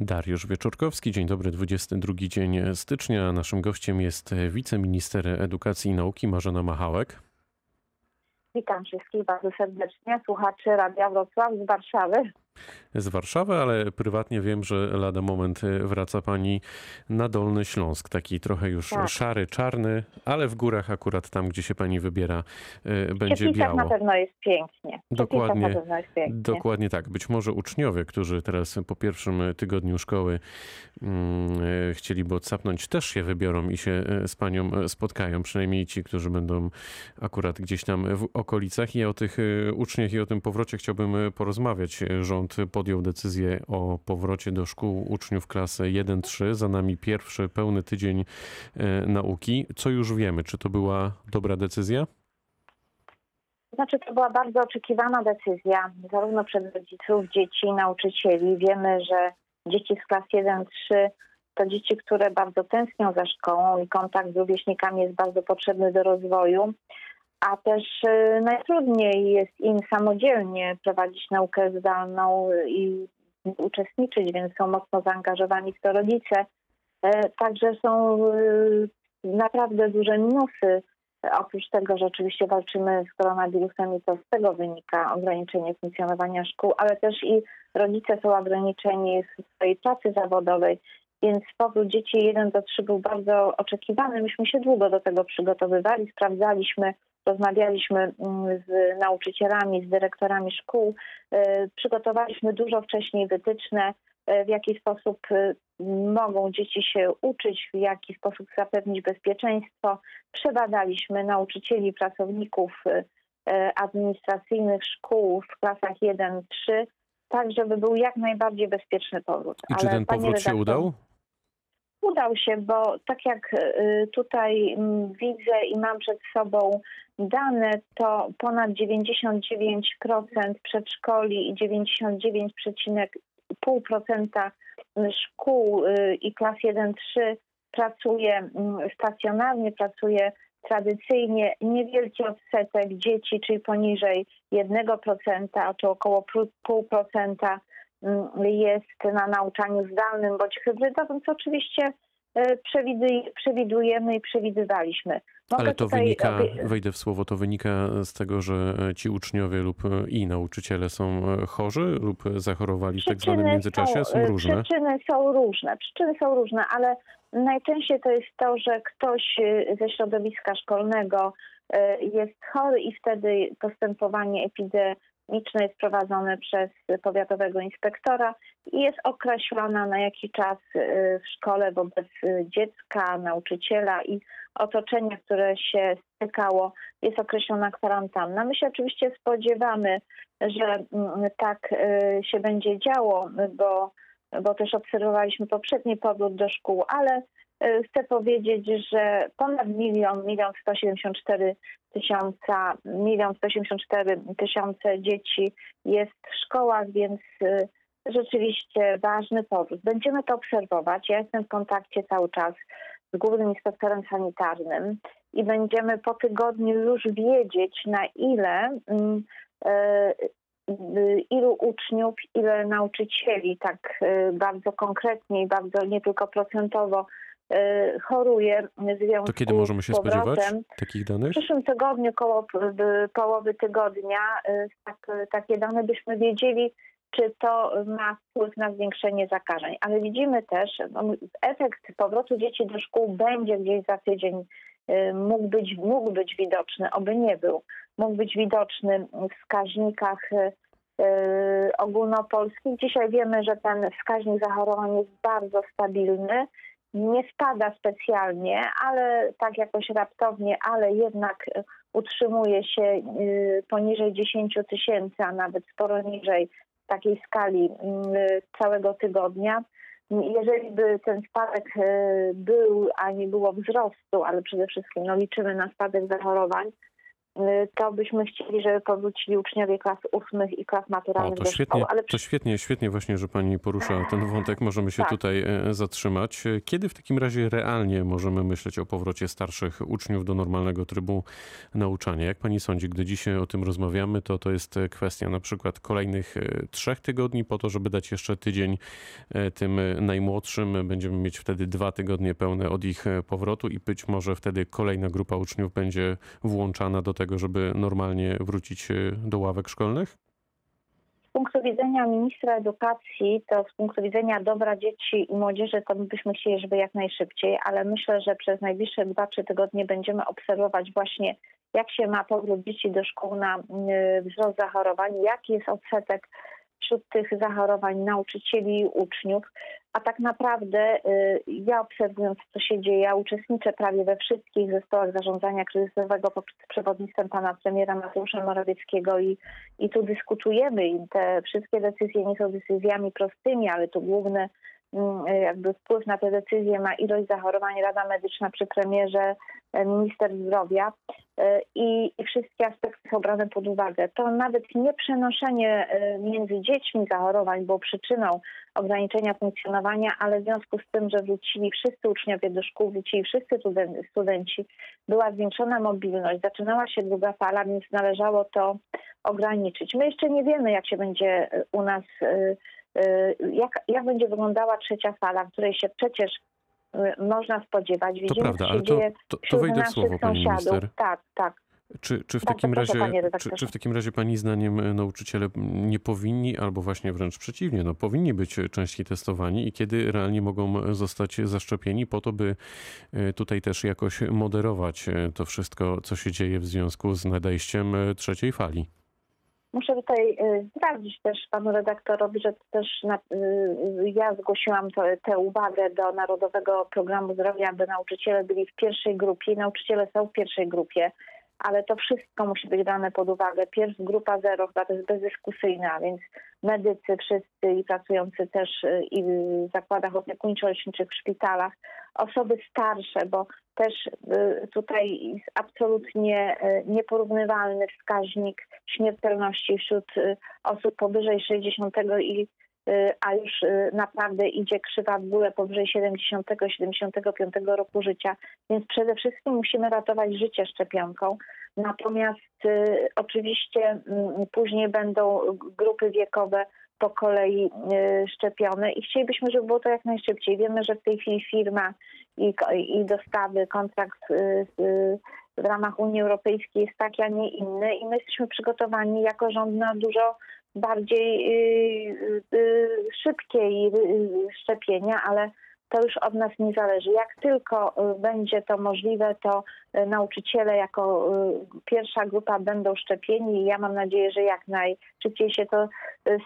Dariusz Wieczorkowski, dzień dobry, 22 dzień stycznia. Naszym gościem jest wiceminister edukacji i nauki Marzena Machałek. Witam wszystkich bardzo serdecznie, słuchaczy Radia Wrocław z Warszawy z Warszawy, ale prywatnie wiem, że lada moment e, wraca pani na Dolny Śląsk. Taki trochę już tak. szary, czarny, ale w górach akurat tam, gdzie się pani wybiera, e, będzie biało. na pewno jest pięknie. Dokładnie, jest pięknie. dokładnie tak. Być może uczniowie, którzy teraz po pierwszym tygodniu szkoły mm, e, chcieliby odsapnąć, też się wybiorą i się z panią spotkają. Przynajmniej ci, którzy będą akurat gdzieś tam w okolicach. I o tych uczniach i o tym powrocie chciałbym porozmawiać. Rząd rząd podjął decyzję o powrocie do szkół uczniów klasy 1-3. Za nami pierwszy pełny tydzień e, nauki. Co już wiemy? Czy to była dobra decyzja? Znaczy, to była bardzo oczekiwana decyzja, zarówno przez rodziców, dzieci, nauczycieli. Wiemy, że dzieci z klas 1-3 to dzieci, które bardzo tęsknią za szkołą i kontakt z rówieśnikami jest bardzo potrzebny do rozwoju a też y, najtrudniej jest im samodzielnie prowadzić naukę zdalną i uczestniczyć, więc są mocno zaangażowani w to rodzice. E, także są y, naprawdę duże minusy. Oprócz tego, że oczywiście walczymy z koronawirusem i to z tego wynika ograniczenie funkcjonowania szkół, ale też i rodzice są ograniczeni w swojej pracy zawodowej, więc powrót dzieci 1 do 3 był bardzo oczekiwany. Myśmy się długo do tego przygotowywali, sprawdzaliśmy rozmawialiśmy mm, z nauczycielami, z dyrektorami szkół, e, przygotowaliśmy dużo wcześniej wytyczne, e, w jaki sposób e, mogą dzieci się uczyć, w jaki sposób zapewnić bezpieczeństwo. Przebadaliśmy nauczycieli, pracowników administracyjnych szkół w klasach 1-3, tak żeby był jak najbardziej bezpieczny powrót. I czy Ale, ten powrót się udał? Udał się, bo tak jak tutaj mm, widzę i mam przed sobą dane, to ponad 99% przedszkoli i 99,5% szkół y, i klas 1-3 pracuje mm, stacjonarnie, pracuje tradycyjnie. Niewielki odsetek dzieci, czyli poniżej 1%, czy około 0,5% mm, jest na nauczaniu zdalnym bądź hybrydowym, co oczywiście E, przewidujemy i przewidywaliśmy. Mogę Ale to wynika, wejdę w słowo, to wynika z tego, że ci uczniowie lub i nauczyciele są chorzy lub zachorowali przyczyny w tak zwanym międzyczasie? Są, są różne? Przyczyny są różne, przyczyny są różne, ale najczęściej to jest to, że ktoś ze środowiska szkolnego e, jest chory i wtedy postępowanie epidemiczne kliniczne jest prowadzone przez powiatowego inspektora i jest określona na jaki czas y, w szkole wobec dziecka, nauczyciela i otoczenia, które się stykało, jest określona kwarantanna. My się oczywiście spodziewamy, że mm, tak y, się będzie działo, bo, bo też obserwowaliśmy poprzedni powrót do szkół, ale chcę powiedzieć, że ponad milion, milion 174 tysiąca, milion 184 tysiące dzieci jest w szkołach, więc y, rzeczywiście ważny powrót. Będziemy to obserwować. Ja jestem w kontakcie cały czas z głównym inspektorem sanitarnym i będziemy po tygodniu już wiedzieć, na ile mm, y, ilu uczniów, ile nauczycieli, tak bardzo konkretnie i bardzo nie tylko procentowo E, choruje w związku To kiedy możemy się spodziewać takich danych? W przyszłym tygodniu, koło połowy tygodnia, e, tak, takie dane byśmy wiedzieli, czy to ma wpływ na zwiększenie zakażeń. Ale widzimy też, no, efekt powrotu dzieci do szkół będzie gdzieś za tydzień e, mógł być, mógł być widoczny, oby nie był. Mógł być widoczny w wskaźnikach ogólnopolskich. Dzisiaj wiemy, że ten wskaźnik zachorowań jest bardzo stabilny nie spada specjalnie, ale tak jakoś raptownie, ale jednak utrzymuje się y, poniżej 10 tysięcy, a nawet sporo niżej takiej skali y, całego tygodnia. Jeżeli by ten spadek y, był, a nie było wzrostu, ale przede wszystkim no, liczymy na spadek zachorowań, to byśmy chcieli, żeby powrócili uczniowie klas ósmych i klas maturalnych o, to świetnie, szkoły. Ale... To świetnie, świetnie właśnie, że pani porusza ten wątek. Możemy się tak. tutaj e, zatrzymać. Kiedy w takim razie realnie możemy myśleć o powrocie starszych uczniów do normalnego trybu nauczania? Jak pani sądzi, gdy dzisiaj o tym rozmawiamy, to to jest kwestia na przykład kolejnych e, trzech tygodni po to, żeby dać jeszcze tydzień e, tym najmłodszym. Będziemy mieć wtedy dwa tygodnie pełne od ich powrotu i być może wtedy kolejna grupa uczniów będzie włączana do tego, żeby normalnie wrócić do ławek szkolnych? Z punktu widzenia ministra edukacji, to z punktu widzenia dobra dzieci i młodzieży, to my byśmy chcieli, żeby jak najszybciej, ale myślę, że przez najbliższe 2-3 tygodnie będziemy obserwować właśnie, jak się ma powrót dzieci do szkół na wzrost zachorowań, jaki jest odsetek wśród tych zachorowań nauczycieli i uczniów, a tak naprawdę y, ja obserwując, co się dzieje, ja uczestniczę prawie we wszystkich zespołach zarządzania kryzysowego pod przewodnictwem pana premiera Mateusza Morawieckiego i, i tu dyskutujemy i te wszystkie decyzje nie są decyzjami prostymi, ale tu główny mm, jakby wpływ na te decyzje ma ilość zachorowań Rada Medyczna przy premierze, e, minister zdrowia e, i, i wszystkie aspekty są brane pod uwagę. To nawet nie przenoszenie e, między dziećmi zachorowań było przyczyną ograniczenia funkcjonowania, ale w związku z tym, że wrócili wszyscy uczniowie do szkół, wrócili wszyscy studenci, była zwiększona mobilność, zaczynała się druga fala, więc należało to ograniczyć. My jeszcze nie wiemy, jak się będzie u nas, jak, jak będzie wyglądała trzecia fala, w której się przecież można spodziewać. Widzimy, to prawda, ale to, to, to wejdę w słowo, pani minister. Tak, tak. Czy, czy, w takim razie, czy, czy, w takim razie Pani zdaniem e, nauczyciele nie powinni, albo właśnie wręcz przeciwnie, no, powinni być częściej testowani i kiedy realnie mogą zostać zaszczepieni po to, by e, tutaj też jakoś moderować e, to wszystko, co się dzieje w związku z nadejściem trzeciej fali? Muszę tutaj sprawdzić też panu redaktorowi, że też na, ja zgłosiłam tę uwagę do Narodowego Programu Zdrowia, aby nauczyciele byli w pierwszej grupie. Nauczyciele są w pierwszej grupie ale to wszystko musi być brane pod uwagę. Pierwsza grupa zero chyba to jest bezdyskusyjna, więc medycy wszyscy i pracujący też y, i w zakładach opiekuńczo-leczniczych, w szpitalach, osoby starsze, bo też y, tutaj jest absolutnie y, nieporównywalny wskaźnik śmiertelności wśród osób powyżej 60 i a już naprawdę idzie krzywa w górę powyżej 70-75 roku życia, więc przede wszystkim musimy ratować życie szczepionką. Natomiast y, oczywiście y, później będą grupy wiekowe po kolei y, szczepione i chcielibyśmy, żeby było to jak najszybciej. Wiemy, że w tej chwili firma i, i dostawy, kontrakt y, w ramach Unii Europejskiej jest taki, a nie inny i my jesteśmy przygotowani jako rząd na dużo bardziej y, y, szybkie szczepienia, ale to już od nas nie zależy. Jak tylko będzie to możliwe, to nauczyciele jako pierwsza grupa będą szczepieni i ja mam nadzieję, że jak najszybciej się to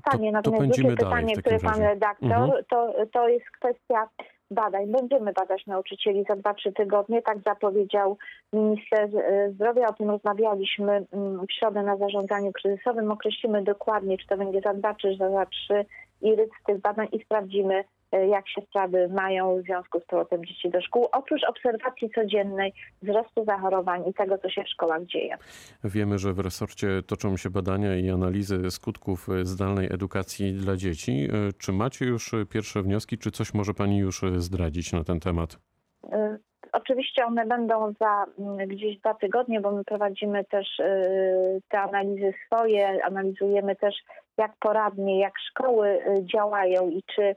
stanie. To, Natomiast to drugie pytanie, które pan redaktor, mhm. to, to jest kwestia badań. Będziemy badać nauczycieli za 2-3 tygodnie, tak zapowiedział minister e, zdrowia. O tym rozmawialiśmy mm, w środę na zarządzaniu kryzysowym. Określimy dokładnie, czy to będzie za 2 czy za 3 i rytm tych badań i sprawdzimy, jak się sprawy mają w związku z powrotem dzieci do szkół, oprócz obserwacji codziennej wzrostu zachorowań i tego, co się w szkołach dzieje. Wiemy, że w resorcie toczą się badania i analizy skutków zdalnej edukacji dla dzieci. E, czy macie już pierwsze wnioski, czy coś może Pani już zdradzić na ten temat? E, oczywiście one będą za mm, gdzieś dwa tygodnie, bo my prowadzimy też te analizy swoje, analizujemy też jak poradnie, jak szkoły działają i czy E,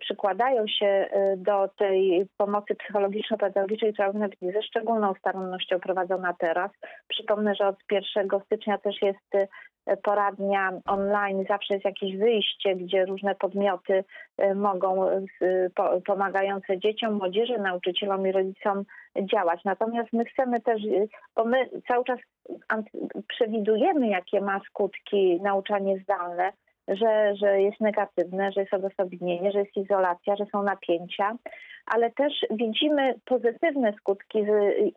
przykładają się e, do tej pomocy psychologiczno-pedagogicznej, która powinna być ze szczególną starannością prowadzona teraz. Przypomnę, że od 1 stycznia też jest e, poradnia online, zawsze jest jakieś wyjście, gdzie różne podmioty mogą pomagające dzieciom, młodzieży, nauczycielom i rodzicom działać. Natomiast my chcemy też, bo my cały czas przewidujemy, jakie ma skutki nauczanie zdalne, że, że jest negatywne, że jest odosobnienie, że jest izolacja, że są napięcia, ale też widzimy pozytywne skutki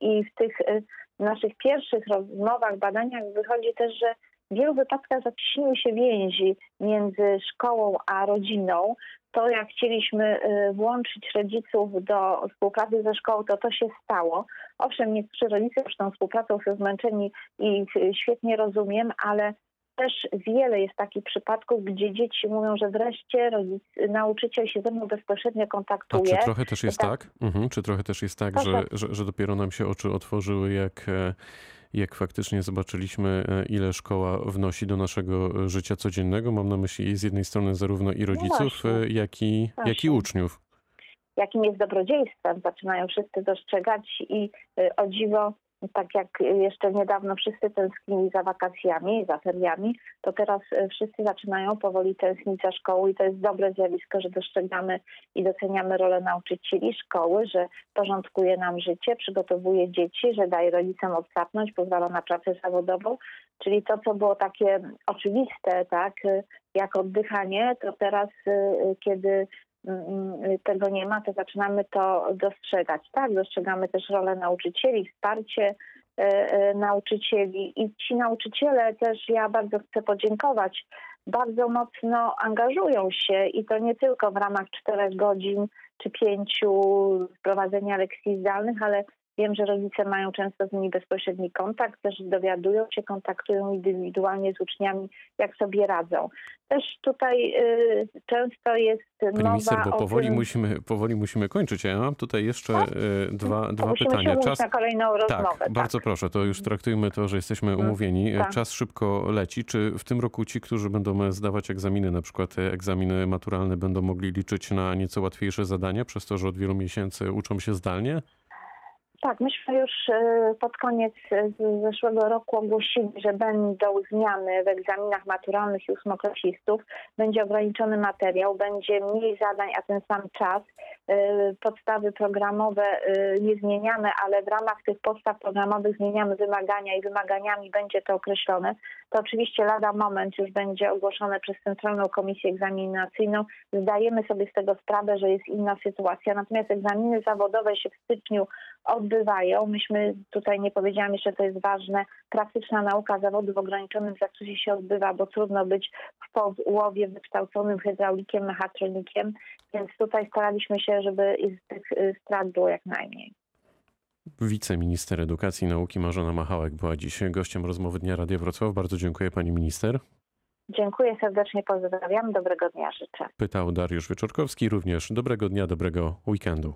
i w tych y, naszych pierwszych rozmowach, badaniach wychodzi też, że w wielu wypadkach zaciśniły się więzi między szkołą a rodziną, to jak chcieliśmy y, włączyć rodziców do współpracy ze szkołą, to to się stało. Owszem, niektórzy rodzice już tą współpracą są zmęczeni i y, świetnie rozumiem, ale też wiele jest takich przypadków, gdzie dzieci mówią, że wreszcie rodzic, nauczyciel się ze mną bezpośrednio A kontaktuje. czy trochę też jest Tak. tak? Mhm. Czy trochę też jest tak, że, że, że dopiero nam się oczy otworzyły, jak, e, jak faktycznie zobaczyliśmy, e, ile szkoła wnosi do naszego życia codziennego? Mam na myśli z jednej strony zarówno i rodziców, No e, jak i, jak i uczniów. jakim jest dobrodziejstwem, zaczynają wszyscy dostrzegać i o dziwo, tak jak jeszcze niedawno wszyscy tęsknili za wakacjami, za feriami, to teraz y, wszyscy zaczynają powoli tęsknić za szkołą i to jest dobre zjawisko, że dostrzegamy i doceniamy rolę nauczycieli szkoły, że porządkuje nam życie, przygotowuje dzieci, że daje rodzicom odsapnąć, pozwala na pracę zawodową, czyli to, co było takie oczywiste, tak, y, jak oddychanie, to teraz, y, kiedy tego nie ma, to zaczynamy to dostrzegać. Tak, dostrzegamy też rolę nauczycieli, wsparcie e, e, nauczycieli i ci nauczyciele też, ja bardzo chcę podziękować, bardzo mocno angażują się i to nie tylko w ramach czterech godzin czy pięciu prowadzenia lekcji zdalnych, ale wiem, że rodzice mają często z nimi bezpośredni kontakt, też dowiadują się, kontaktują indywidualnie z uczniami, jak sobie radzą. Też tutaj y, często jest Pani mowa minister, bo powoli tym, musimy, powoli musimy kończyć. Ja mam tutaj jeszcze Tak? e, dwa, dwa musimy pytania. się Czas, na kolejną rozmowę. Tak, bardzo proszę, to już traktujmy to, że jesteśmy umówieni. tak. Czas szybko leci. Czy w tym roku ci, którzy będą zdawać egzaminy, na przykład e, egzaminy maturalne, będą mogli liczyć na nieco łatwiejsze zadania, przez to, że od wielu miesięcy uczą się zdalnie? Tak, myśmy już e, pod koniec e, zeszłego roku ogłosili, że będą zmiany w egzaminach maturalnych i ósmoklasistów. Będzie ograniczony materiał, będzie mniej zadań, a ten sam czas. E, Podstawy programowe niezmieniane, ale w ramach tych podstaw programowych zmieniamy wymagania i wymaganiami będzie to określone. To oczywiście lada moment już będzie ogłoszone przez Centralną Komisję Egzaminacyjną. Zdajemy sobie z tego sprawę, że jest inna sytuacja. Natomiast egzaminy zawodowe się w styczniu odbywają. Myśmy tutaj nie powiedziałam jeszcze, to jest ważne, praktyczna nauka zawodu w ograniczonym zakresie się odbywa, bo trudno być w połowie wykształconym hydraulikiem, mechatronikiem, więc tutaj staraliśmy się, żeby z tych y, strat było jak najmniej. Wiceminister Edukacji i Nauki Marzena Machałek była dziś gościem rozmowy Dnia Radia Wrocław. Bardzo dziękuję pani minister. Dziękuję serdecznie, pozdrawiam, dobrego dnia życzę. Pytał Dariusz Wieczorkowski. Również dobrego dnia, dobrego weekendu.